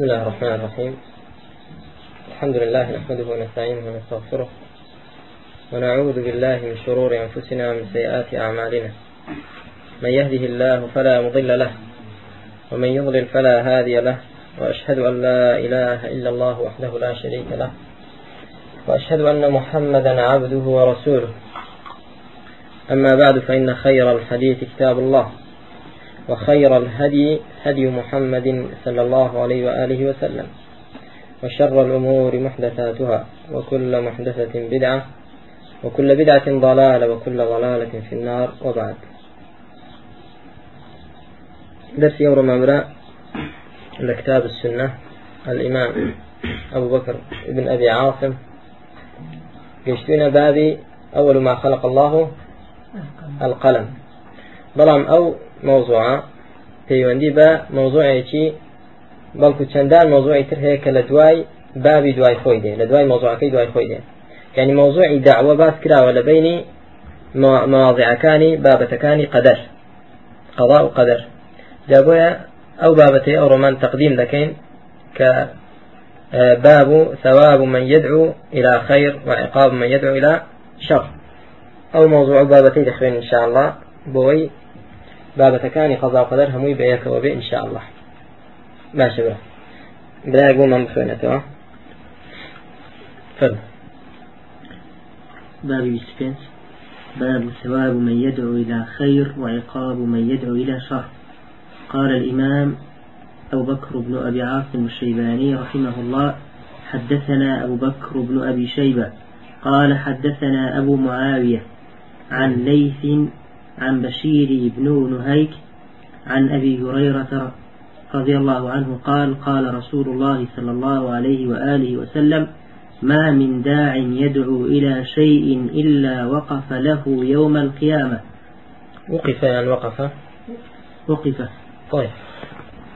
بسم الله الرحمن الرحيم. الحمد لله نحمده ونستعينه ونستغفره ونعوذ بالله من شرور أنفسنا ومن سيئات أعمالنا. من يهده الله فلا مضل له ومن يضلل فلا هادي له وأشهد أن لا إله إلا الله وحده لا شريك له وأشهد أن محمدا عبده ورسوله. أما بعد فإن خير الحديث كتاب الله. وخير الهدي هدي محمد صلى الله عليه وآله وسلم. وشر الأمور محدثاتها وكل محدثة بدعة وكل بدعة ضلالة وكل ضلالة في النار وبعد. درس يوم ممرأ لكتاب السنة الإمام أبو بكر بن أبي عاصم. قشتنا بابي أول ما خلق الله القلم. بەڵام ئەو مۆزوعە پەیوەندی بە مۆزوعێکی بەڵکو چەندان مۆزوعی تر هەیە کە لە دوای بابی دوای خۆی دێ لە دوای مۆزوعەکەی دوای خۆی دێ یعنی مۆزوعی داوە باس کراوە لە بینی مواضعەکانی بابەتەکانی قەدەر قضاء و قەدەر جابۆیە ئەو بابەتەی ئەو ڕۆمان تەقدیم کە باب ثواب من يدعو إلى خير وعقاب من يدعو إلى شر. أو موضوع بابتي دخوين إن شاء الله بوي بابەتەکانی خەزا قەدەر هەمووی بەیەکەوە بێ ئینشاء الله. باشە برا برای بۆمان بخوێنێتەوە فرم باب يسبنس باب ثواب من يدعو إلى خير وعقاب من يدعو إلى شر. قال الإمام أبو بكر بن أبي عاصم الشيباني رحمه الله حدثنا أبو بكر بن أبي شيبة قال حدثنا أبو معاوية عن ليث عن بشير بن نهيك عن أبي هريرة رضي الله عنه قال قال رسول الله صلى الله عليه وآله وسلم ما من داع يدعو إلى شيء إلا وقف له يوم القيامة. وقف يعني وقف وقف. طيب.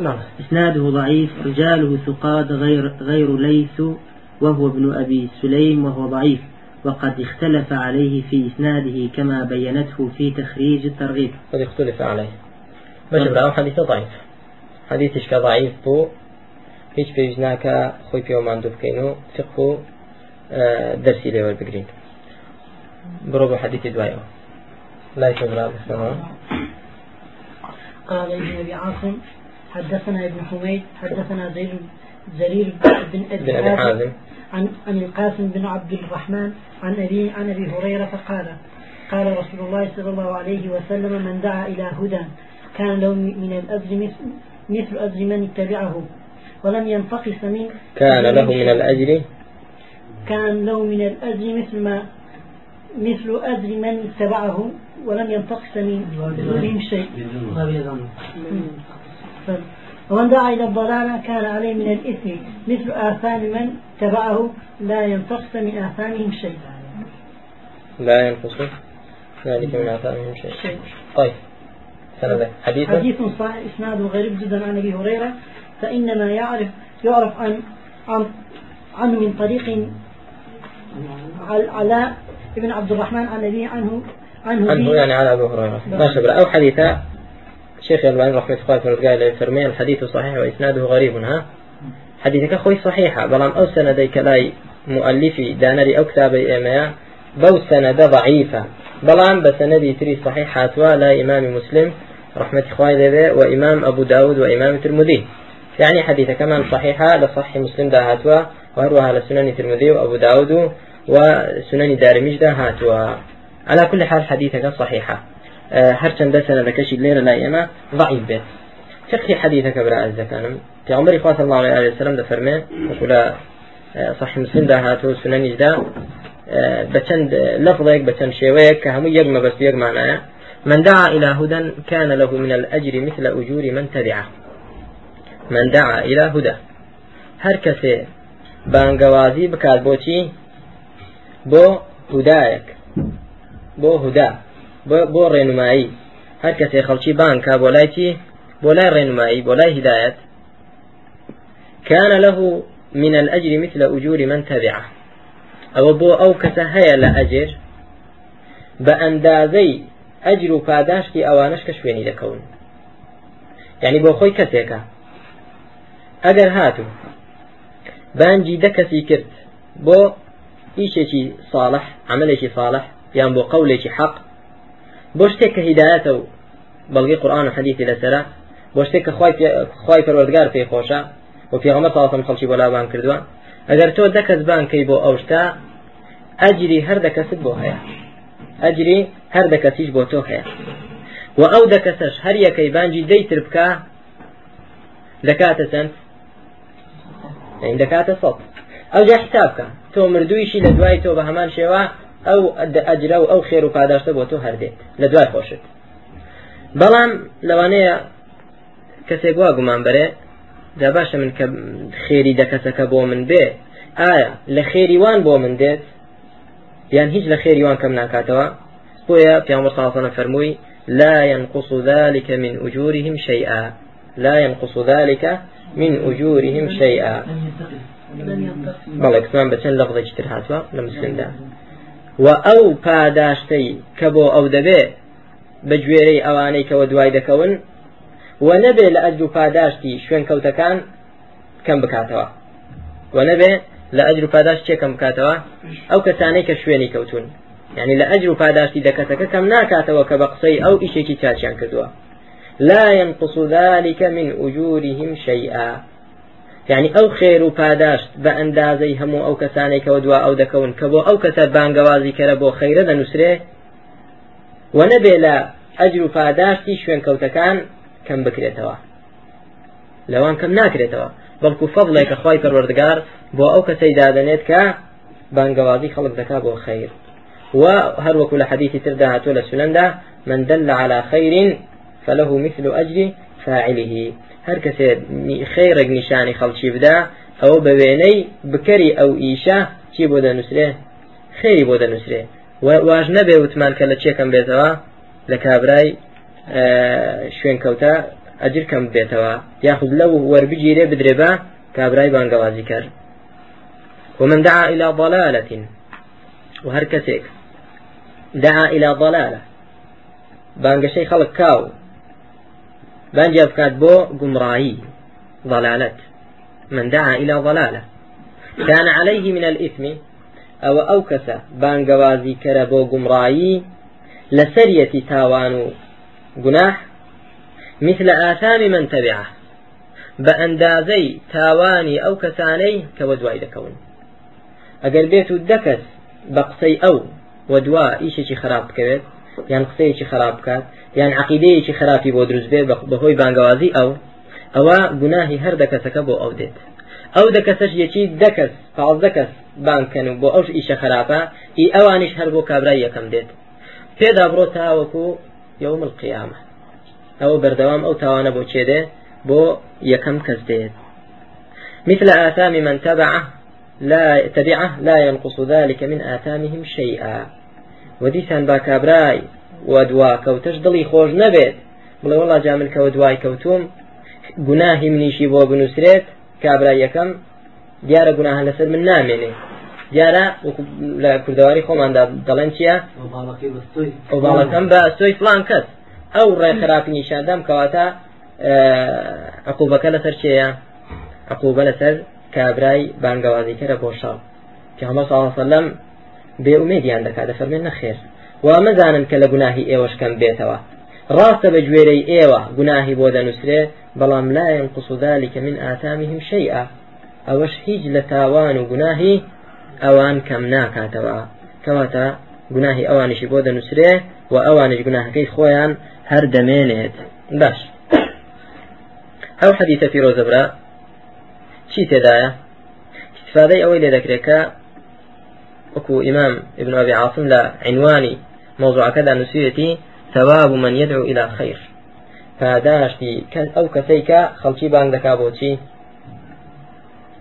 نعم. إسناده ضعيف رجاله ثقات غير غير ليث وهو ابن أبي سليم وهو ضعيف. وقد اختلف عليه في إسناده كما بينته في تخريج الترغيب. قد اختلف عليه. باش براو حديث ضعيف. حديثش كضعيف بو هیچ پێویست ناکە خۆی پێوەمان دوو بکەین و فقه و دەرسی لێوە بگرین. بڕۆ بە حەدیثی دوایەوە تۆبرا بسەوە قال ابن ابي عاصم حدثنا ابن حميد حدثنا زيد زرير بن ابي حازم. عن عن القاسم بن عبد الرحمن عن أبي عن أبي هريرة قال قال رسول الله صلى الله عليه وسلم من دعا إلى هدى كان له من الأجر مثل, مثل أجر من اتبعه ولم ينتقص من كان له من الأجر؟ كان له من الأجر مثل ما مثل أجر من اتبعه ولم ينتقص من دونهم شيء؟ ومن دعا إلى الضلالة كان عليه من الإثم مثل آثام من تبعه لا ينتقص من آثامهم شيء لا ينقص ذلك من آثامهم شيء شيء طيب. سند حديث حديث صحيح إسناده غريب جدا عن أبي هريرة فإنما يعرف يعرف عن عن عنه من طريق علاء ابن عبد الرحمن عن أبيه عنه عنه, عنه يعني على أبي هريرة. ما شبه. أو حديث شيخ الألباني رحمة الله تعالى قال فرمي الحديث صحيح وإسناده غريب ها؟ حديثك خوي صحيحة. بلام أو سندي كلاي مؤلفي دانري أو كتابي إيميا بو سند ضعيفة. بلام بسندي تري صحيح هاتوا لا إمام مسلم رحمة إخواني ذي وإمام أبو داود وإمام الترمذي يعني حديث كمان صحيحة لصحيح مسلم دا هاتوا وهروها لسنن الترمذي وأبو داود وسنن دارمج دا هاتوا. على كل حال حديثك صحيحة. هرچەندە سەرەکەشی لێرە لای ئێمە ضعیف بێت فقه حديثك برا الزكانم عمر صلى الله عليه وسلم دفرمي وقول صحيح مسلم ده هاتو سنن دا بچند لفظك بچند شويك كهمو يجمع بس يجمع معنا من دعا إلى هدى كان له من الأجر مثل أجور من تبعه من دعا إلى هدى هر كسي بانقوازي بكات بوتي بو هدايك بو هدى هەر کەسێ خەڵکی بانکە بۆ لایتی بۆ لای ڕێنمایی بۆ لای هدایەت كان له من الأجر مثل أجور من تبعه. أو بو أو كسا هيا لأجر بأندازي أجر کە شوێنی دەکەون یعنی بۆ خۆی کەسێکە ئەگەر هاتوو بانجی دە کەسی کرد بۆ ئیشێکی صالح عملێکی صالح یان بۆ قولێکی حەق بۆ شتێک کە هیدایەتە و بەڵگی قورآن و حەدیثی لەسرە بۆ شتێک کە خی پەروەردگار و پیغمبر صلی الله علیه و سلم خلقی بولا بان کردوان اگر تو دکس بان کی بو اوشتا اجری هر دکس بو هيا اجری هر دکسیش بو تو هيا و او دکسش هر یکی بانجی دیتر بکا دکات سنت يعني دكاتة صوت او جا حسابك تو مردويشي لدواي تو بهمان شوا او اجرو او خير وپاداشته بو تو هر ديت لدواي خوشت بلام لوانه کەسێک وا گومان بەرێ دا باشە من کە خێری دەکەسەکە بۆ من بێ. ئایا لە خێریوان بۆ من دێت؟ یان هیچ لە خێریوان کەم ناکاتەوە؟ بۆیە الله عليه فەرمووی لا ينقص ذلك من أجورهم شيئا. لا ينقص ذلك من أجورهم شيئا. بەڵێ کسمان بەچەند لەفظێکی تر هاتووە؟ لە مسلمدا. و ئەو پاداشتەی کە بۆ ئەو دەبێ بە گوێرەی ئەوانەی و نەبێ لە ئەجر و پاداشتی شوێن کەوتەکان کەم بکاتەوە. و نەبێ لە ئەجر و پاداش چێکەم بکاتەوە؟ ئەو کەسانەی کە شوێنی کەوتون. یعنی لە ئەجر و پاداشتی دەکەتەکە کەم ناکاتەوە کە بە قسەی ئەو ئیشێکی چاچیان کردووە. لا ينقص ذلك من أجورهم شيئا. يعني ئەو خێر و پاداشت بە ئەندازەی هەموو ئەو کەسانێکەوە دوا ئەو دەکەون کە بۆ ئەو کەسە بانگەوازی کەرە بۆ خەیرە دەنووسرێ و نەبێ لە ئەجر و پاداشتی شوێن کەوتەکان کەم بکرێتەوە. لەوان کەم ناکرێتەوە. بەڵکو فەڵێکە خی پەروەردگار بۆ ئەو کەسەی دادەنێت کە بانگەوازی خەڵک دەکا بۆ خەیر و هەر وەکو لە حەدیثی تردا هاتووە لە سنەندا من دل على خير فله مثل أجر فاعله. هەر کەسێ خێرێک نیشانی خەڵکی بدا ئەوە بە وێنەی بکەری ئەو ئیشە چی بۆ دەنووسێ خێری بۆ دەنووسێ واژ نەبێ وتمان کە لە چێکم بێتەوە؟ لە کابرای شوێن کەوتە ئەجر کەم بێتەوە. یاخود لەو وەربگیرێ بدرێبە کابرای بانگەوازی کرد. ومن دعا إلى ضلالة وهر كسيك دعا إلى ضلالة. بانگشي خلق كاو بانجي أفكاد بو قمرائي ضلالة من دعا إلى ضلالة. كان عليه من الإثم أو أوكس بانقوازي كربو قمرائي لسرية تاوان جناح مثل آثام من تبعه. بأندازي تاواني أو كساني كودواي دكون أقل بيتو دكس بقسي أو ودوا إيشي خراب كبير یان قسەیەکی خراپ بکات یان عقیدەیەکی خراپی بۆ دروست بێ بەهۆی بانگوازی ئەو ئەوە گوناهی هەر دەکەسەکە بۆ ئەو دێت. ئەو دەکەسەش یەکی دەکەس پاڵ دەکەس بانکەن و بۆ ئەوش ئیشە خراپە ئی ئەوانیش هەر بۆ کابرای یەکەم دێت. پێدا بڕۆ تاوەکو یوم القیامە ئەوە بەردەوام ئەو تاوانە بۆ چێدێ بۆ یەکەم کەس دێت. مثل آثام من تبعه لا تبعه لا ينقص ذلك من آثامهم شيئا. ودیسان با کابرای و دوا کەوتش دڵی خۆش نەبێت. بڵێ وڵا جامل کەوە دوای کەوتوم گوناهی منیشی بۆ بنووسرێت کابرای یەکەم دیارە گوناها لەسەر من نامێنێ. دیارە لە کوردەواری خۆماندا دەڵێن چییە؟ ئەو باڵەکەم بە سۆی فلان کەس ئەو ڕێ خراپی نیشاندام کەواتە عقوبەکە لەسەر چێە عقوبە لەسەر کابرای بانگەوازیکەرە بۆ شاڵ پیامبەر صلی الله علیه وسلم بێئومێدیان دەکات دەفەرمێن نەخێر. وا مەزانن کە لە گوناهی ئێوەشکەم بێتەوە. ڕاستە بە گوێرەی ئێوە گوناهی بۆ دەنووسرێ بەڵام لا ينقص ذلك من آثامهم شيئا. ئەوەش هیچ لە تاوان و گوناهی ئەوان کەم ناکاتەوە. کەواتە گوناهی ئەوانیشی بۆ دەنووسرێ و ئەوانش گوناهەکەی خۆیان هەر دەمێنێت باش. ئەو حەدیثە فیرۆزەبرا چی تێدایە؟ استفادەی ئەوەی لێ دەکرێت وكو إمام ابن أبي عاصم لا عنواني موضوع كذا نسيتي ثواب من يدعو إلى خير پاداشتی ئەو کەسەیکە خەڵکی بانگ دەکا بۆچی؟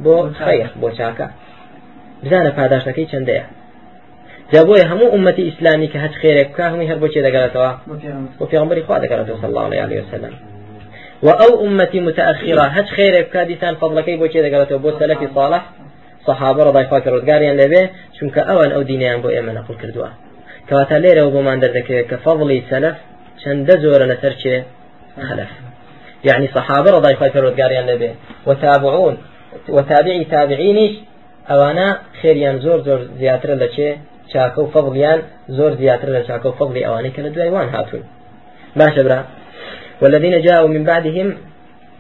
بۆ خەیر بۆ چاکە. بزانە پاداشتەکەی چەندەیە؟ جا بۆیە هەموو ئومەتی ئیسلامی کە هەچ خێرێک بکە هەمووی هەر بۆچێ دەگەڕێتەوە؟ بۆ پێغمبەری خوا دەگەڕێتەوە صلی الله عليه وسلم. و ئەو ئومەتی متأخرة هەچ خێرێک بکە دیسان فەضلەکەی بۆچێ دەگەڕێتەوە؟ بۆ سەلەفی صالح؟ ڕضای خاکە ڕزگاریان لەبێ چونکە ئەوان ئەو دینیان بۆ ئێمە نەقل کردووە. کەواتە لێرەوە بۆمان دەردەکەوێت کە فەضڵی سەلف چەندە زۆرە لەسەر چێ؟ خەلف. يعني صحابة رضي الله عنهم لبي وتابعون وتابعي تابعينيش أوانا خيريان زور زور زياتر لشي چاکە و فەڵیان زۆر زیاتر لە چاکە و فەڵی ئەوانەی کە لە دوایوان هاتوون. باشە برا. والذين جاءوا من بعدهم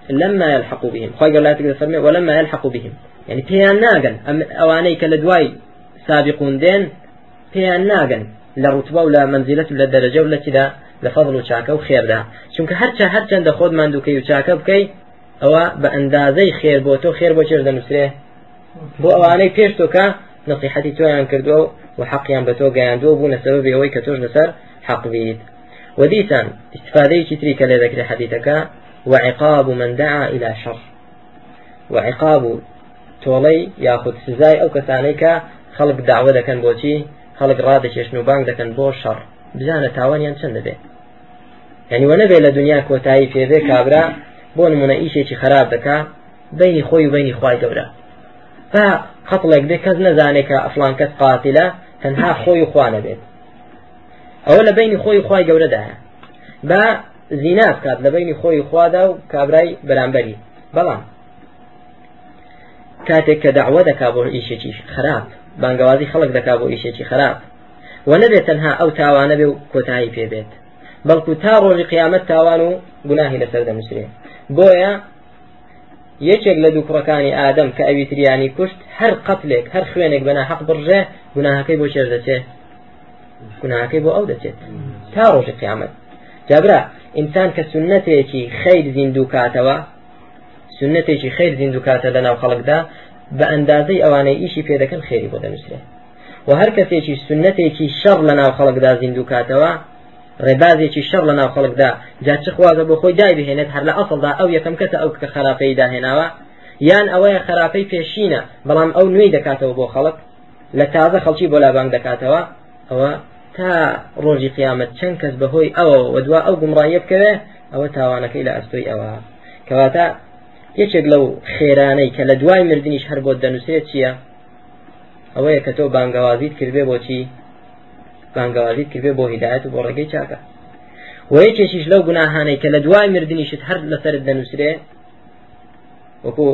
لما يلحقوا بهم. قال لا تقدر ولما يلحقوا بهم. يعني بيان ناقن أواني كالدواي سابقون دين بيان ناقن لرتبة ولا منزلة ولا درجة ولا كذا لفضل وشاكة وخير ده چونك هرچا هرچا عند خود من دوكي وشاكة بكي أو بأندازي خير بوتو خير بۆ ئەوانەی پێش تۆکە نصیحەتی تۆیان کردووە و حەقیان بە تۆ گەیاندووە بوو لەسەبەبی ئەوەی کە تۆش لەسەر حەق بیت. وديسان استفادەیەکی تری کە لێ دەکرێت حەدیثەکە وعقاب من دعا إلى شر. وعقاب تۆڵەی یاخود سزای ئەو کەسانەی کە خەڵک داوە دەکەن بۆچی خەڵک ڕادەکێشن و بانگ دەکەن بۆ شەڕ بزانە تاوانیان چەند دەبێت. یعنی وە نەبێت لە دنیا کۆتایی پێبێ کابرا بۆ نمونە ئیشێکی خراپ دەکا بینی خۆی و بینی خوای گەورە. خواي قبرا فقتلك دي كز نزانك أفلان كز قاتلة تنها خوي خوانا بيت ئەوە لە بینی خۆی خی گەورەدایە. بە زینا بکات لە بینی خۆی خوادا و کابرای بەرامبەری. بەڵام کاتێک کە داوە دەکا بۆ ئیشێکی خراپ بانگوازی خەڵک دەکا بۆ ئیشێکی خراپ. و نەبێت تەنها ئەو تاوانە بێ و کۆتایی پێبێت بەڵکو تا ڕۆژی قیامەت تاوان و گوناهی لەسەر دەنووسێ بۆیە یەکێک لە دوو کوڕەکانی ئادەم کە ئەوی تریانی کوشت هەر قەتلێک هەر خوێنێک بەنا حەق بڕژێ گوناهەکەی بۆ چێر دەچێت. گوناهەکەی بۆ ئەو دەچێت. تا ڕۆژی قیامەت. جابرا ئینسان کە سنتێکی خەیر زیندوو کاتەوە سنتێکی خەیر زیندوو کاتە لە ناو خەڵکدا بە ئەندازەی ئەوانەی ئیشی پێ دەکەن خێری بۆ دەنووسێ. و هەر کەسێکی سنتێکی شەڕ لە ناو خەڵکدا زیندوو کاتەوە ڕێبازێکی شەڕ لە ناو خەڵکدا جا چ خوازە بۆ خۆی دای بهێنێت هەر لە ئەسڵدا ئەو یەکەم کەسە ئەو کە خراپەی داهێناوە؟ یان ئەوەیە خراپەی پێشینە بەڵام ئەو نوێی دەکاتەوە بۆ خەڵک؟ لە تازە خەڵکی بۆ لابانگ دەکاتەوە؟ ئەوە تا ڕۆژی قیامەت چەند کەس بەهۆی ئەوە وەدوا ئەو گومڕایە بکەوێ ئەوە تاوانەکەی لە ئەستۆی ئەوە. کەواتە یەکێک لەو خێرانەی کە لە دوای مردنیش هەر بۆ دەنووسێت چییە؟ ئەوەیە کە تۆ بانگەوازیت کردێ بۆچی؟ بانگەوازیت کردێ بۆ هیداەت و بۆ ڕێگەی چاکە و یەکێکیش لەو گوناهانەی کە لە دوای مردنیشت هەر لەسەر دەنووسێ وەکو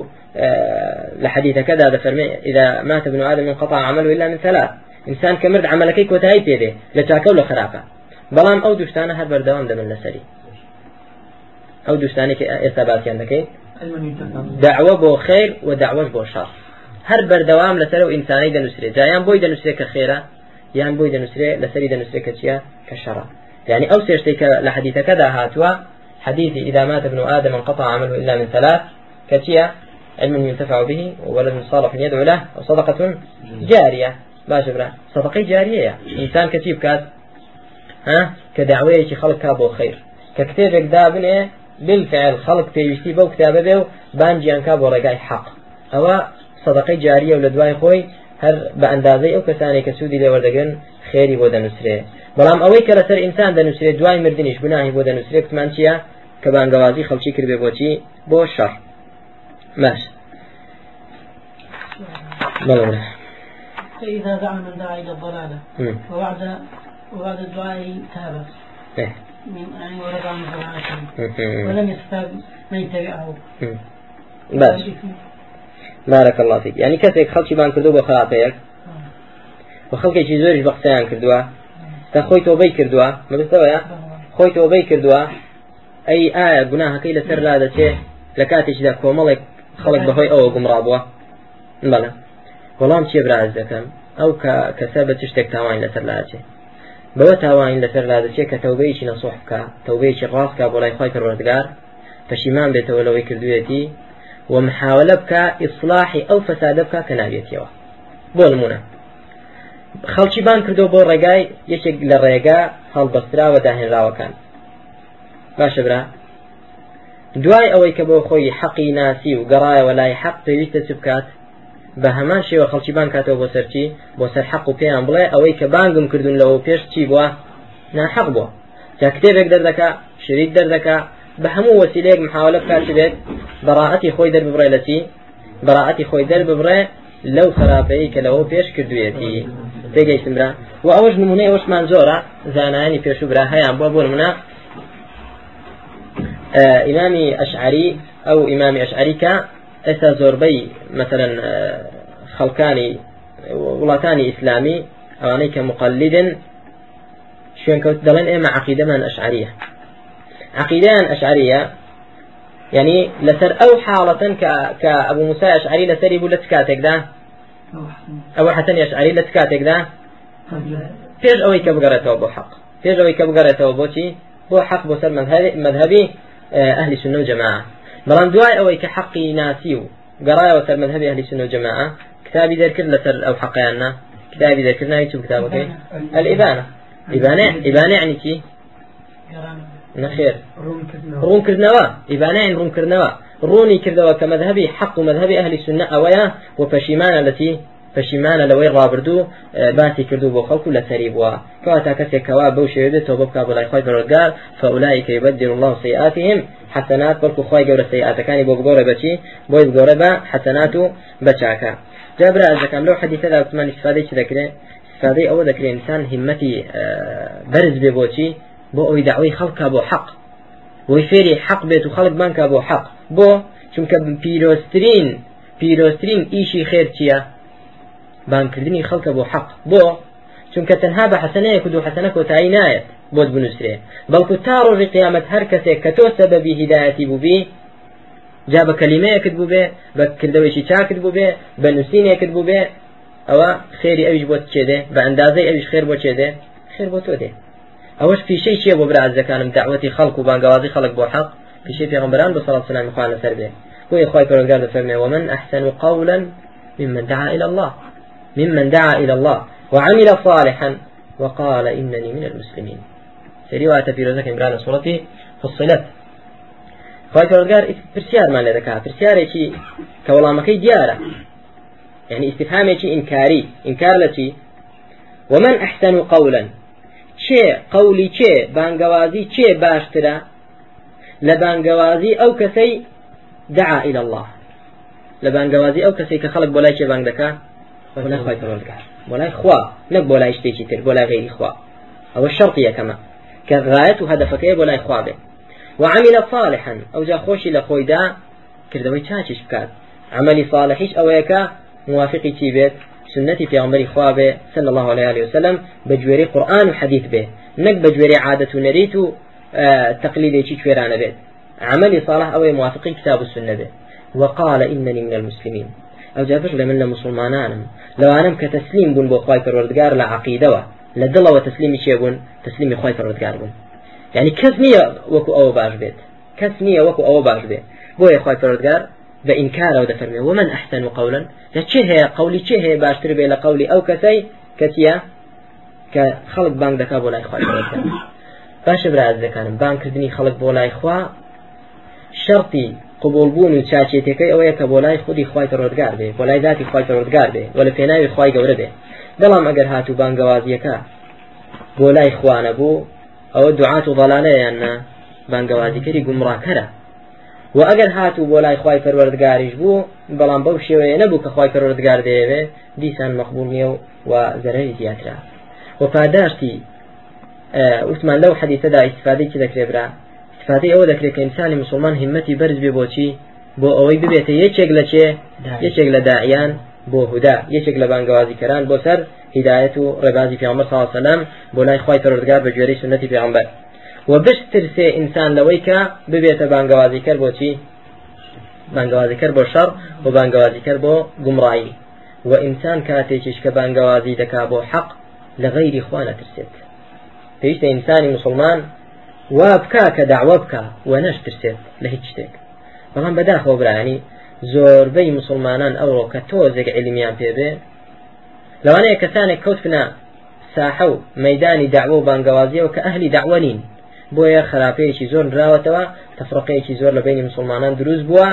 لحديث كذا هذا فرمي إذا مات ابن آدم انقطع عمله إلا من ثلاث ئینسان کە مرد عملەکەی کۆتایی پێدێ لە چاکە و لە خراپە بەڵام ئەو دوستانە هەر بەردەوام دەبن لەسەری ئەو دوستانێکی ئێستا باسییان دەکەیت داوە بۆ خیر و داوەش بۆ شەڕ هەر بەردەوام لەسەر و ئینسانی دەنووسێت جایان کە یان بۆی دەنووسێت لەسەری دەنووسێت کە چیە؟ کە يعني أو سيشتي لە حديثك ذا هاتوا حديث إذا مات ابن آدم انقطع عمله إلا من ثلاث كتيا علم ينتفع به وولد صالح يدعو له وصدقة جارية. باشە برا سەدەقەی جاریەیە ئینسان کەچی بکات؟ ها؟ خەڵک کا بۆ خیر. کە کتێبێک دابنێ بالفعل خەڵک پێویستی بەو کتابە بێ و بانجیان کا بۆ ڕێگای حەق. ئەوە سەدەقەی جاریە هەر بە ئەندازەی ئەو کەسانی کە سوودی لێوەردەگرن خێری بۆ دەنووسێ بەڵام ئەوەی کە لەسەر ئینسان دەنووسێت دوای مردنیش گوناهی بۆ دەنووسێت کتمان چییە؟ کە بانگەوازی خەڵکی کردێ بۆچی بۆ شەڕ. باش بەڵێ. فإذا دعا من دعا إلى الضلالة وبعد وبعد الدعاء تاب. من يعني ورد عن ولم يستاب من يتبعه بس بارك الله فيك يعني كسك خلقي بان كردو بخرابيك وخلقي شي زورش بختيان كردوا تا خوي توبي كردوا ما بستوى خوي توبي كردوا اي آية قناها كي لسر لا دتي لكاتش دا كومالك خلق بهوي او قمرابوا بلا والله مشي براز دكم او كسبت تشتك تاوان لسر لا دتي بەوە تاوانین لەسەر لادەچێت کە تەوبەیەکی نەسوح بکە تەوبەیەکی ڕاستکە بۆ لای خی پەروەردگار پەشیمان بێتەوە لەوەی کردوێتی و محاولە بکە ئیصلاحی ئەو فەسادە بکە کە نابێتیەوە. بۆ نمونە. خەڵکی بان کردو بۆ ڕێگای یەکێک لە ڕێگا هەڵبەستراوە داهێنراوەکان. باشە برا. دوای ئەوەی کە بۆ خۆی حەقی ناسی و گەڕایەوە لای حەق پێویستە چ بکات؟ بە هەمان شێوە خەڵکی بان کاتەوە بۆ سەرچی بۆ سەر حەق و پێیان بڵێ ئەوەی کە بانگم کردوون لەوە پێش چی بووە؟ ناحەق بووە. جا کتێبێک دەردەکا شریک دەردەکا بە هەموو وەسیلەیەک محاولە بکات بێت بەڕاعەتی خۆی دەربڕێ لە چی بەڕاعەتی خۆی دەربڕێ لەو خراپەیە کە لەوە پێش کردوێتی تێگەیشتم برا و ئەوەش نمونەی ئەوشمان زۆرە زانانی پێش و برا هەیان بۆ بۆ نمونە إمامي أشعري أو إمامي أشعري كا ئێستا زۆربەی مثلەن خەڵکانی وڵاتانی ئیسلامی ئەوانەی کە مقلدن شوێنکەوت دەڵێن ئێمە عقیدەمان ئەشعریە عقیدەیان ئەشعریە يعني لسر أو حالة كأبو موسى أشعري لسري بولا تكاتك ده. أو حسن. أشعري لتكاتك ده. فيش أوي كبقرته بو حق. فيش أوي كبقرته بو شي. بو حق بو سر مذهبي, مذهبي أهل السنة والجماعة. بەڵام دوای ئەوەی کە حەقی ناسی و گەڕایەوە سەر مذهبی ئەهلی سنة وجماعة كتابي ذكر لسر أو حقيانا كتابي ذكر ناوي شو كتابك الإبانة. إبانة. إبانة. يعني كي نخير رون كردنوا إبانة يعني رون كردنوا روني كردوا كمذهبي حق مذهبي أهل السنة أويا وفشيمان التي پەشیمانە لەوەی ڕابردوو باسی کردو بۆ خەڵکو لە سەری بووە کەوا کەسێکەوە بەو شێوێت تۆ بکە بۆ لای خۆی بەڕۆگار فەولای کە يبدل الله سيئاتهم حسنات بەڵکو خۆی گەورە سيئاتەکانی بۆ بگۆرە بچی بۆی بگۆرە بە حسنات و بەچاکە جابرا ئەزەکەم لەو حەدیثەدا عثمان استفادەی چ دەکرێت استفادەی ئەوە دەکرێت إنسان همەتی بەرز بێ بۆچی بۆ ئەوی داوای خەڵکە بۆ حەق. وی فێری حەق بێت و خەڵک بانکە بۆ حەق. بۆ چونکە پیرۆسترین پیرۆسترین ئیشی خێر چییە؟ بانکردنی خەڵکە بۆ حەق. بۆ چونکە تەنها بە حەسەنەیەک و دوو حەسەنە کۆتایی نایەت بۆت بنووسێ. بەڵکو تا ڕۆژی قیامەت هەر کەسێک کە تۆ سەبەبی هیدایەتی بووبی جا بە کەلیمەیەکت بوو بێ بە کردەوەیکی چاکت بوو بێ بە نووسینێکت بوو بێ ئەوە خێری ئەویش بۆ چێدێ؟ بە ئەندازەی ئەویش خێر بۆ چێدێ؟ خێر بۆ تۆ دێ. ئەوەش پیشەی چیە بۆ برازەکانم داوەتی خەڵک و بانگوازی خەڵک بۆ حەق پیشەی پێغمبەران بە سەڵات سلام خوان لەسەر بێ بۆی خۆی پەرۆگار دەفەرمێ ومن أحسن قولا ممن دعا إلى الله. ممن دعا إلى الله وعمل صالحا وقال إنني من المسلمين في رزق إمران سورة فصلت. خواهي فرزقار برسيار ما لدكا برسيار يشي كولامكي ديارة يعني استفهام يشي إنكاري إنكار لشي ومن أحسن قولا چێ قولی چێ بانگەوازی چێ باشترە؟ لە بانگەوازی ئەو کەسەی دعا إلى الله. لە بانگەوازی ئەو کەسی کە خەڵک بۆ لای چێ بانگ دەکات نخوای پەرۆزگار بۆ لای خوا نەک بۆ لای شتێکی تر بۆ لای غیری خوا. ئەوە شەڕتی یەکەمە. کە غایەت و هەدەفەکەی بۆ لای خوا بێت وعمل صالحا ئەو جا خۆشی لە خۆیدا کردەوەی چاچش بکات. عملی صالحیش ئەوەیە کە موافقی چی بێت؟ سنتي في عمر خوابه صلى الله عليه وسلم بجويري قرآن وحديث به نك بجويري عادة نريت آه تقليد شي شويران به عملي صالح أو موافقي كتاب السنة به وقال إنني من المسلمين. ئەو جابش لە من لە مسلمانانم. لەوانم کە تەسلیم بوون بۆ خی پەروەردگار لە عقیدەوە. لە دڵەوە تەسلیمی چێ بوون؟ تەسلیمی خی پەروەردگار بوون. یعنی کەس نییە وەکو ئەوە باش کەس نییە وەکو ئەوە باش بێت بۆیە خی پەروەردگار؟ بە ئینکارەوە دەفەرمێ. ومن أحسن قولا؟ لە چه هەیە؟ قولی چه هەیە باشتر بێ لە قولی ئەو کەسەی کەسیە کە خەڵک بانگ دەکا بۆ لای پەروەردگار باشە براز دەکانم. بانکردنی خەڵک بۆ لای خوا شەرتی قبولبوون و چاچێتەکەی ئەوەیە کە بۆ لای خودی خی ڕۆدگار بێ بۆ لای ذاتی خی ڕۆدگار بێ وە لە پێناوی خی گەورە بێ. بەڵام ئەگەر هاتوو بانگەوازیەکە بۆ لای خوانە بوو ئەوە دوعات و ضلالەیاننا بانگەوازیکەری گومڕاکەرە و ئەگەر هاتوو بۆ لای خی پەروەردگاریش بوو بەڵام بەو شێوەیە نەبوو کە خی پەروەردگار دەیەوێ دیسان مەقبول نییە و و زەرەری زیاترا. و پاداشتی وتمان لەو حەدیثەدا ئیسفادەی چ دەکرێت برا. استفادەی ئەوە دەکرێت کە ئینسانی مسلمان همەتی بەرز بێ بۆچی بۆ ئەوەی ببێتە یەکێک لە چێ؟ یەکێک لە داعیان بۆ هودا یەکێک لە بانگوازیکەران بۆ سەر هدایەت و ڕێبازی پیامبەر صلی الله سلام بۆ لای خی پەروەردگار بە گوێرەی سنەتی پیامبەر و بشترسێ ئینسان لەوەی کە ببێتە بانگوازیکەر بۆچی بانگوازیکەر بۆ شەڕ و بانگوازیکەر بۆ گومڕایی. و ئینسان کاتێکیش کە بانگوازی دەکا بۆ حەق لە غەیری خوا نەترسێت. پێویستە ئینسانی مسلمان وا بکە کە داوا بکە و نەشترسێت لە هیچ شتێک. بەڵام بەداخەوە برانی زۆربەی مسلمانان ئەوڕۆ کە تۆزێک علمیان پێبێ لەوانەیە کەسانێک کەوتنە ساحە و مەدانی داوە و بانگوازیەوە کە ئەهلی داوەنین بۆیە خراپەیەکی زۆر راوەتەوە تەفرقەیەکی زۆر لە بینی مسلمانان دروست بووە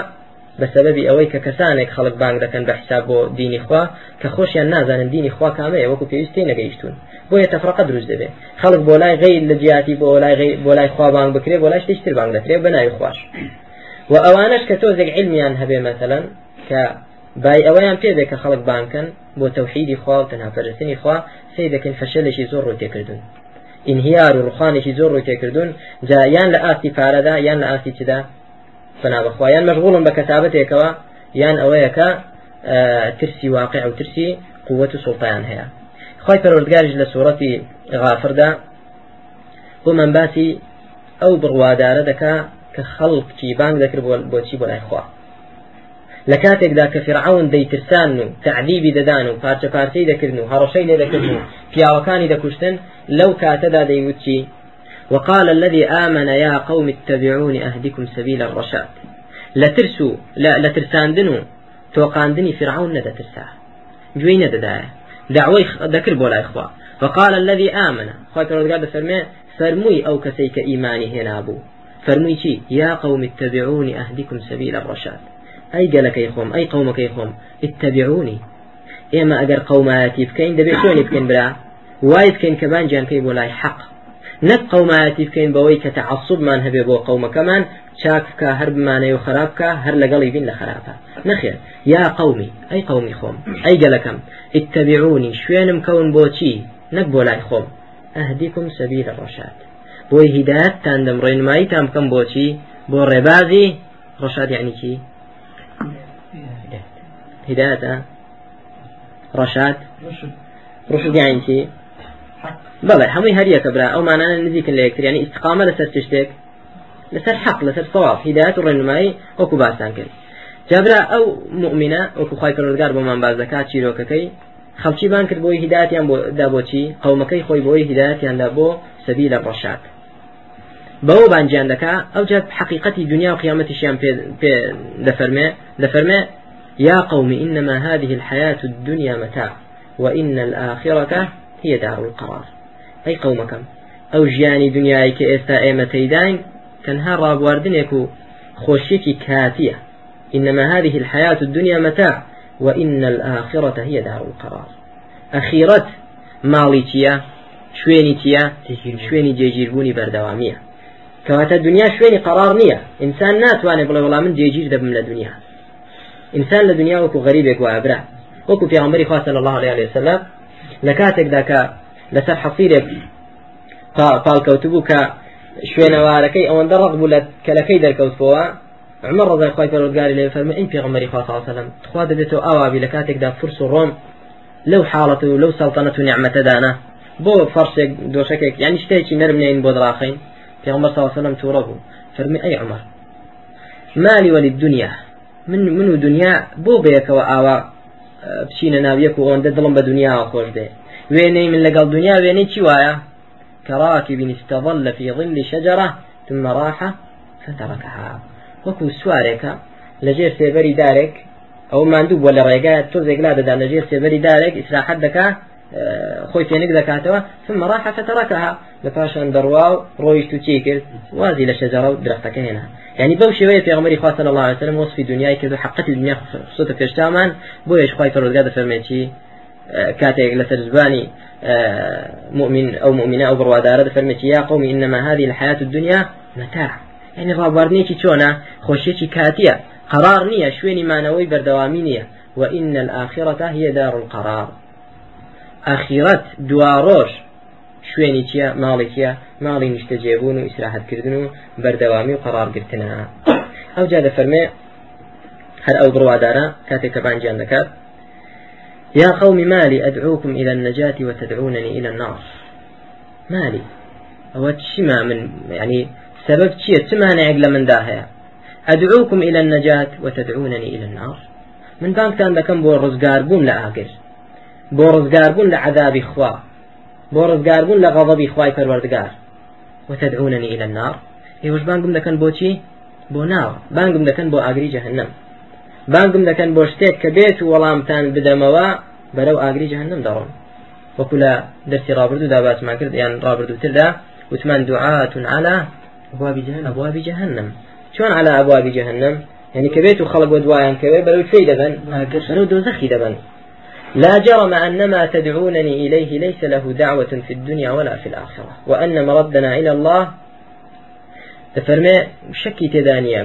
بەسەبەبی ئەوەی کە کەسانێک خەڵک بانگ دەکەن بە حساب بۆ دینی خوا کە خۆشیان نازانن دینی خوا کامەیە وەکو پێویستی نەگەیشتون. بۆیە تەفرقە دروست دەبێت خەڵک بۆ لای غیر لە جیاتی بۆ لای بۆ لای خوا بانگ بکرێ بۆ لای شتێکتر بانگ دەکرێت بە ناوی خوش و ئەوانش کە تۆزێک علمیان هەبێ مەسەلەن کە بای ئەوەیان پێ کە خەڵک بانکن بۆ تەوحیدی خوا و تەنها پەرستنی خوا سێ دەکەن فەشەلێکی زۆر ڕوو تێکردن انهیار و ڕوخانێکی زۆر ڕووی تێکردون جا یان لە ئاستی پارەدا یان لە ئاستی چدا فنا بەخوا یان مەشغوڵم بە کەتابەتێکەوە یان ئەوەیەکە ترسی واقع و ترسی قوة سلطان هەیە. خی پەروەردگاریش لە سوورەتی غافردا بۆ من باسی ئەو بڕوادارە دەکا کە خەڵکی بانگ دەکرد بۆچی بۆ لای خوا کاتێکدا کە فرعون دەیترسان و تعذیبی دەدان و پارچە پارچەی دەکردن و هەڕەشەی لێ دەکردن و پیاوەکانی دەکوشتن وقال الذي آمن يا قوم اتبعوني أهدكم سبيل الرشاد. لترسو لا لترساندنو توقاندني فرعون ندى ترساه جوين ندى دعوي ذكر بولا إخوة. وقال الذي آمن. خوات رضي فرمي فرموي أو كسيك إيماني هنا أبو. فرموي شي يا قوم اتبعوني أهدكم سبيل الرشاد. أي قالك يخوم أي قومك يخوم اتبعوني. إما أجر قوماتي بكين دبي شوني بكين بلا. وايد كين كمان جان كي بولاي حق. نەک قەومایەتی بکەین بەوەی کە تعصبمان هەبێ بۆ قەومەکەمان چاک بکە هەر بمانەی و خراپکە هەر لەگەڵی بین لە خراپە نەخێر یا قەومی ئەی قەومی خۆم ئەی گەلەکەم اتبعونی شوێنم کەون بۆچی نەک بۆ لای خۆم ئەهدیکم سەبیل ڕۆشات بۆی هیداەتتان دەم ڕێنماییتان بکەم بۆچی بۆ ڕێبازی ڕۆشاد یعنی چی هداية. رشاد. رشد. يعني چی بەڵێ هەمووی هەریەکە برا ئەو مانانە نزیکن لە یەکتر ینی استقامە لەسەر شتێک لەسەر حەق لەسەر سەواف هیداەت و ڕێنمایی وەکو باسان کرد جابرا ئەو مؤمنە وەکو خی پەروەردگار بۆمان باز دەکات چیرۆکەکەی خەڵکی بان کرد بۆی هیداەتیان بۆ دابۆچی قەومەکەی خۆی بۆی هیداەتیاندا بۆ سەبی لە ڕەشاد بەوە بانجیان دەکا ئەو جات حقیقەتی دنیا و قیامەتیشیان پێ دەفەرمێ دەفەرمێ يا قوم إنما هذه الحياة الدنيا متاع وإن الآخرة هي دار القرار. أي قومكم أو جياني دنياي كإستا إيمة تيدين تنها رابواردنك خوشيك كافية. إنما هذه الحياة الدنيا متاع وإن الآخرة هي دار القرار. أخيرت ماڵی چییە شوێنی چییە شوێنی جێگیربوونی بەردەوامیە کەواتە دنیا شوێنی قرار نییە ئینسان ناتوانێت بڵێ وەڵام من جێگیر دەبم لە دنیا ئینسان لە دنیا وەکو غەریبێک وابرا وەکو پیامبەری خوا صلی الله عليه وسلم لە کاتێکدا کە لەسەر حەفیرێک پاڵکەوتبوو کە شوێنەوارەکەی ئەوەندە ڕق بوو لە کەلەکەی دەرکەوتبەوە عمر ڕزای خی پەرۆزگاری لێ فەرمە ئین پێغەمبەری خوا صلی الله عليه وسلم خوا دەبێتەوە ئاوابی لە کاتێکدا فرس و ڕۆم لەو حاڵەت و لەو سەڵتەنەت و نیعمەتەدانە بۆ فەرشێک دۆشەکێک یعنی شتێکی نەرم نین بۆ دراخین پێغەمبەر صلی الله عليه وسلم تووڕە بوو. فەرمی ئەی عمر مالی وەلی الدنيا من من و دنیا بۆ بەیەکەوە ئاوا بچینە ناویەک و ئەوەندە دڵم بە دنیاوە خۆش دێ وێنەی من لەگەڵ دنیا وێنەی چی كراكب استظل في ظل شجرة ثم راح فتركها. وەکو سوارێکە لەژێر سێبەری دارێک ئەو ماندوو بۆ لە ڕێگا تۆزێک لا دەدا لەژێر سێبەری دارێک ئیسراحەت دەکا خۆی پێنک دەکاتەوە ثم راح فتركها. لپاشان دەڕوا و ڕۆیشت و چی کرد؟ وازی لە شەجەرە و درەختەکە هێنا. يعني بەو شێوەیە پێغمەری خوا صلی الله عليه وسلم وصفی دنیای کرد و حقەتی دنیا خصوصا پێشتامان بۆ یش خی پەروەردگار دەفەرمێتی كاتيك لترزباني مؤمن أو مؤمنة أو بروادارة دفرمتي يا قومي إنما هذه الحياة الدنيا متاع. يعني رابواردنيكي چۆنا خۆشیێکی کاتیە؟ قرار نییە شوێنی مانەوەی بەردەوامی نییە. وإن الآخرة هي دار القرار. آخرت دواڕۆژ شوێنی چیە؟ ماڵی چیە؟ ماڵی نیشتەجێبوون و ئیسراحەتکردن و بەردەوامی و قرارگرتنە ئەو جا دەفەرمێ هەر ئەو بڕوادارە کاتێک کە بانجیان دەکات يا قوم مالي أدعوكم إلى النجاة وتدعونني إلى النار. مالي أو تشما من؟ يعني سبب شيء تما نعقل من داهية أدعوكم إلى النجاة وتدعونني إلى النار. من بانك تان دكم بو رزقار بون لآقر بۆ ڕزگاربوون لە عذابی خوا بۆ ڕزگاربوون لە غەڵەبی خوای پەروەردگار. وتدعونني إلى النار؟ ئێوەش بانگم دەکەن بۆچی بۆ ناو. بانگم دەکەن بۆ ئاگری جەهنم. بانگم دەکەن بۆ شتێک کە بێت و وەڵامتان بدەمەوە بەرەو ئاگری جەهنم دەڕۆن. وەکو لە دەستی ڕابردوو داباسمان کرد یان ڕابردووتردا وتمان دعاة على أبواب جهنم. أبواب جهنم. شلون على أبواب جهنم؟ يعني كبيت وخلق ودوايان كبيت بلو شوي دبن بلو دوزخي دبن لا جرم أن ما تدعونني إليه ليس له دعوة في الدنيا ولا في الآخرة. وأن مردنا إلى الله دەفەرمێ شەکی تێدانە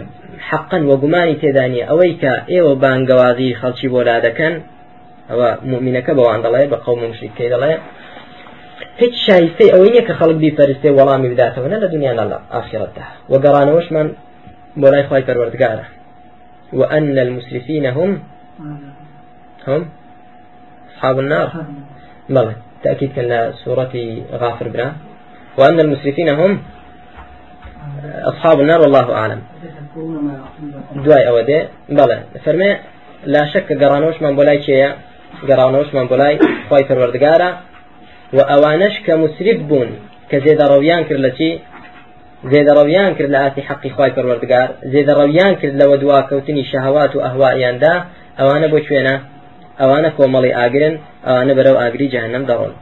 حقا وەگومانی تێدانە ئەوەی کە ئێوە بانگەوازی خەڵکی بۆ لا دەکەن ئەوە مؤمنەکە بەوان دەڵێ بە قەوم مشریکەی دەڵێ هیچ شایستەی ئەوەی نییە کە خەڵک بیپەرستێ وەڵامی بداتەوە نە لە دنیا لە ئاخرەتدا وەگەڕانەوەشمان بۆ لای خی پەروەردگارە وأن المسرفين هم؟ هم؟ أصحاب النار. بلى تأكيد كان سورة غافر بنا. وأن المسرفين هم أصحاب النار والله أعلم. دواي أودي. بلى فرمي لا شك قرانوش من بولاي شيء قرانوش من بولاي. خواي پروردگارا. وأوانش كمسرف بون كزيد رويان كر لشي؟ زيد رويان كر لآتي حقي خواي پروردگار. زيد رويان كر لو دوا كوتني شهوات وأهوائيان دا. أوانا بو شوينا أوانا كومالي آقرن أوانا برو آقري جهنم دارون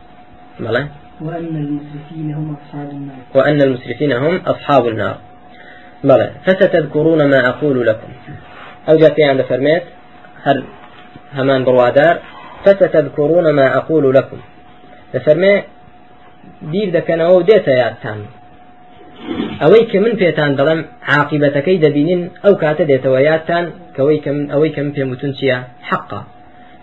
بلى وأن المسرفين هم أصحاب النار. وأن المسرفين هم أصحاب النار. بلى فستذكرون ما أقول لكم. أو جاء عند فرميت هل همان بروادار فستذكرون ما أقول لكم. لفرمي بیر دەکەنەوە و دێتە یادتان ئەوەی کە من پێتان دەڵم عاقبەتەکەی دەبینین ئەو کاتە دێتەوە یادتان کەوەی کە من ئەوەی کە من پێم وتون چییە حقا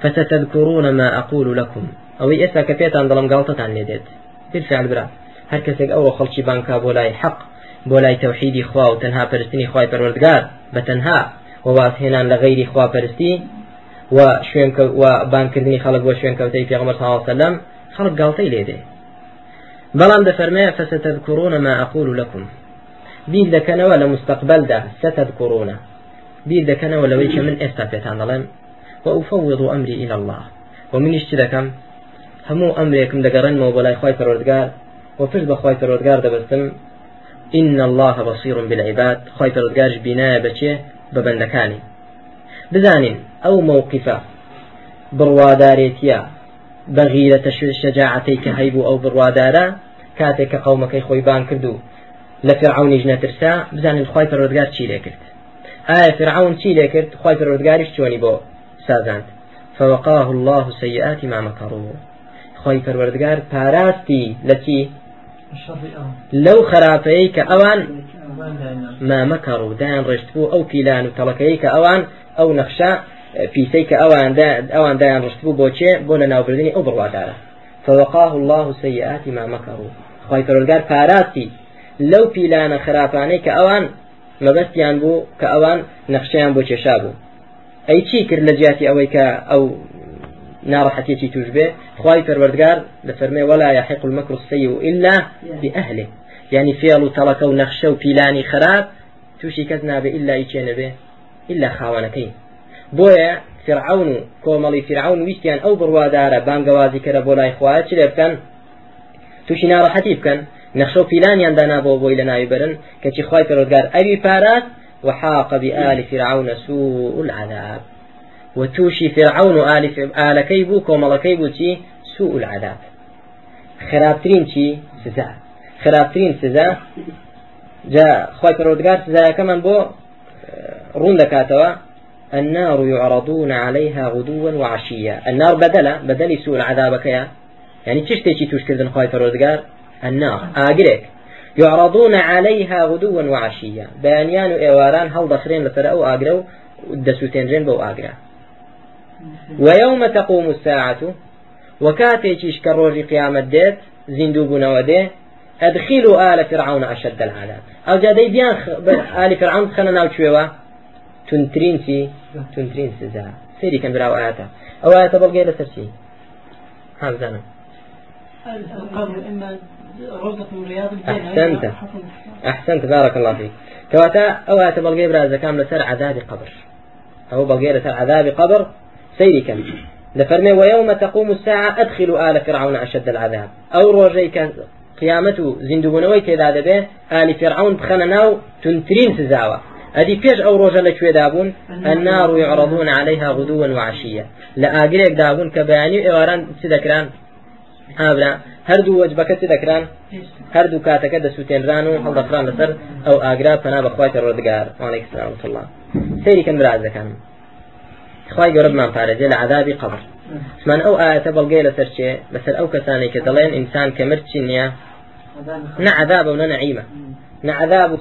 فستذكرون ما أقول لكم. ئەوەی ئێستا کە پێتان دەڵم گاڵتەتان لێ دێت بالفعل برا هەر کەسێک ئەوە خەڵکی بانکا بۆ لای حەق بۆ لای تەوحیدی خوا و تەنها پەرستنی خوای پەروەردگار بە تەنها وواسهێنان لە غەیری خوا پەرستی و شوێن و بانکردنی خەڵک بۆ شوێن کەوتەی پێغمبەر صلی الله عليه وسلم خەڵک گاڵتەی لێ دێ. بەڵام دەفەرمێ فستذكرون ما أقول لكم. بیر دەکەنەوە لە مستقبلدا ستذكرون. بیر دەکەنەوە لەوەی کە من ئێستا پێتان وأفوض أمري إلى الله. ومنيش تدكم همو أمريكم دقرن وبلاي خواي فرودقار وفرد بخواي فرودقار دبستم إن الله بصير بالعباد. خواي فرودقارش بناية بچه ببندكاني بزانين أو موقفة بڕوادارێتە بەغیرە تەشوێ شەجاعەتەی کە هەیبوو ئەو بڕوادارە؟ کاتێک کە قەومەکەی خۆی بان کردو لە فرعونیش نەترسا بزانین خی پەرۆدگار چی لێ کرد؟ ئایا فرعون چی لێ کرد؟ خی پەرۆدگاریش چۆنی بۆ؟ سازاند. فوقاه الله سيئات ما مكروا خوي پروردگار پاراستی لەچی؟ لەو خراپەیە کە ئەوان ما مەکەڕ و دایان ڕشتبوو ئەو پیلان و تەڵەکەی کە ئەوان ئەو نەخشا پیسەی کە ئەوان ئەوان دایان ڕشتبوو بۆچێ بۆ لە ناوبردننی ئەو بڕوادارە. فوقاه الله سيئات ما مكروا خوي پروردگار پاراستی لەو پیلانە خراپانەی کە ئەوان مەبەستیان بوو کە ئەوان نەخشیان بۆ کێشا بوو. ئەی چی کرد لە جیاتی ئەوەی کە ئەو ناڕەحەتێکی توش بێ؟ خی پەروەردگار لە فەرمێ ولا يحق المكر السيء إلا بأهله. يعني فعل تەڵەکە و نەخشە و پیلانی خراپ تووشی کەس نابێ إلا ئیچێ نەبێ إلا خاوانەکەی بۆیە فرعون و کۆمەڵی فرعون ویستیان ئەو بڕوادارە بانگەوازی کەرە بۆ لای خوایە چ لێ بکەن؟ تووشی ناڕەحەتی بکەن. نەخشە و پیلانیان دانا بۆ بۆی لە ناوی برن کەچی خی پەرۆزگار ئەوی پاراست وحاق بآل فرعون سوء العذاب. وتوشي فرعون آل آل كيبو كومل كيبو تي سوء العذاب. خرابترين تي سزا. خرابترين سزا. جاء خوي پرودگار سزا كمان بو رون دكاتوا. النار يعرضون عليها غدوا وعشيا. النار بدلا بدل سوء العذاب كيا يعني تشتي توش كردن خوي پرودگار النار. آقريك يعرضون عليها غدوا وعشيا. بيانيان وإيواران هل دخرين لترى أو آقروا دسوتين رين بو آقرا. ويوم تقوم الساعة وكاتيش كروج قيامة ديت زندوب نودي أدخلوا آل فرعون أشد العذاب. أو جادي بيان. آل فرعون خلنا ناو شويوا تنترين سي تنترين سزا سيري كان براو آياتا أو آياتا بلغي لسرسي هذا زانا القبر إما روضة من رياض الجنة أحسنت. أحسنت بارك الله فيك. كواتا أو آياتا بلغي برا زكام لسر عذاب قبر. أو بلغي لسر عذاب قبر سيري كم لفرمي ويوم تقوم الساعة أدخلوا آل فرعون أشد العذاب. أو روجيك قيامته زندوبونوي تيدا دبي آل فرعون بخنناو تنترين سزاوة. هذه فيش أو روجا لكوي دابون؟ النار يعرضون عليها غدوا وعشيا لآقريك دابون سدكران هردو كاتك ئابرا هەردوو وەجبەکەت دەکران؟ هەردوو کاتەکە دەسووتێنران و هەڵدەفران لەسەر ئەو ئاگرا پەنا بەخوای ڕۆدگار. وعلەیکسسلامتڵله سەیریکەم برازەکان خی گەورەمان پارێزێ لە عذابی قبر. من ئەو ئاەتە بەڵگەی لەسەر چێ؟ لەسەر ئەو کەسانی کە دەڵێن ئینسان کە مرد چی نییە نە عذاب و نە نعیمە. نە عذاب و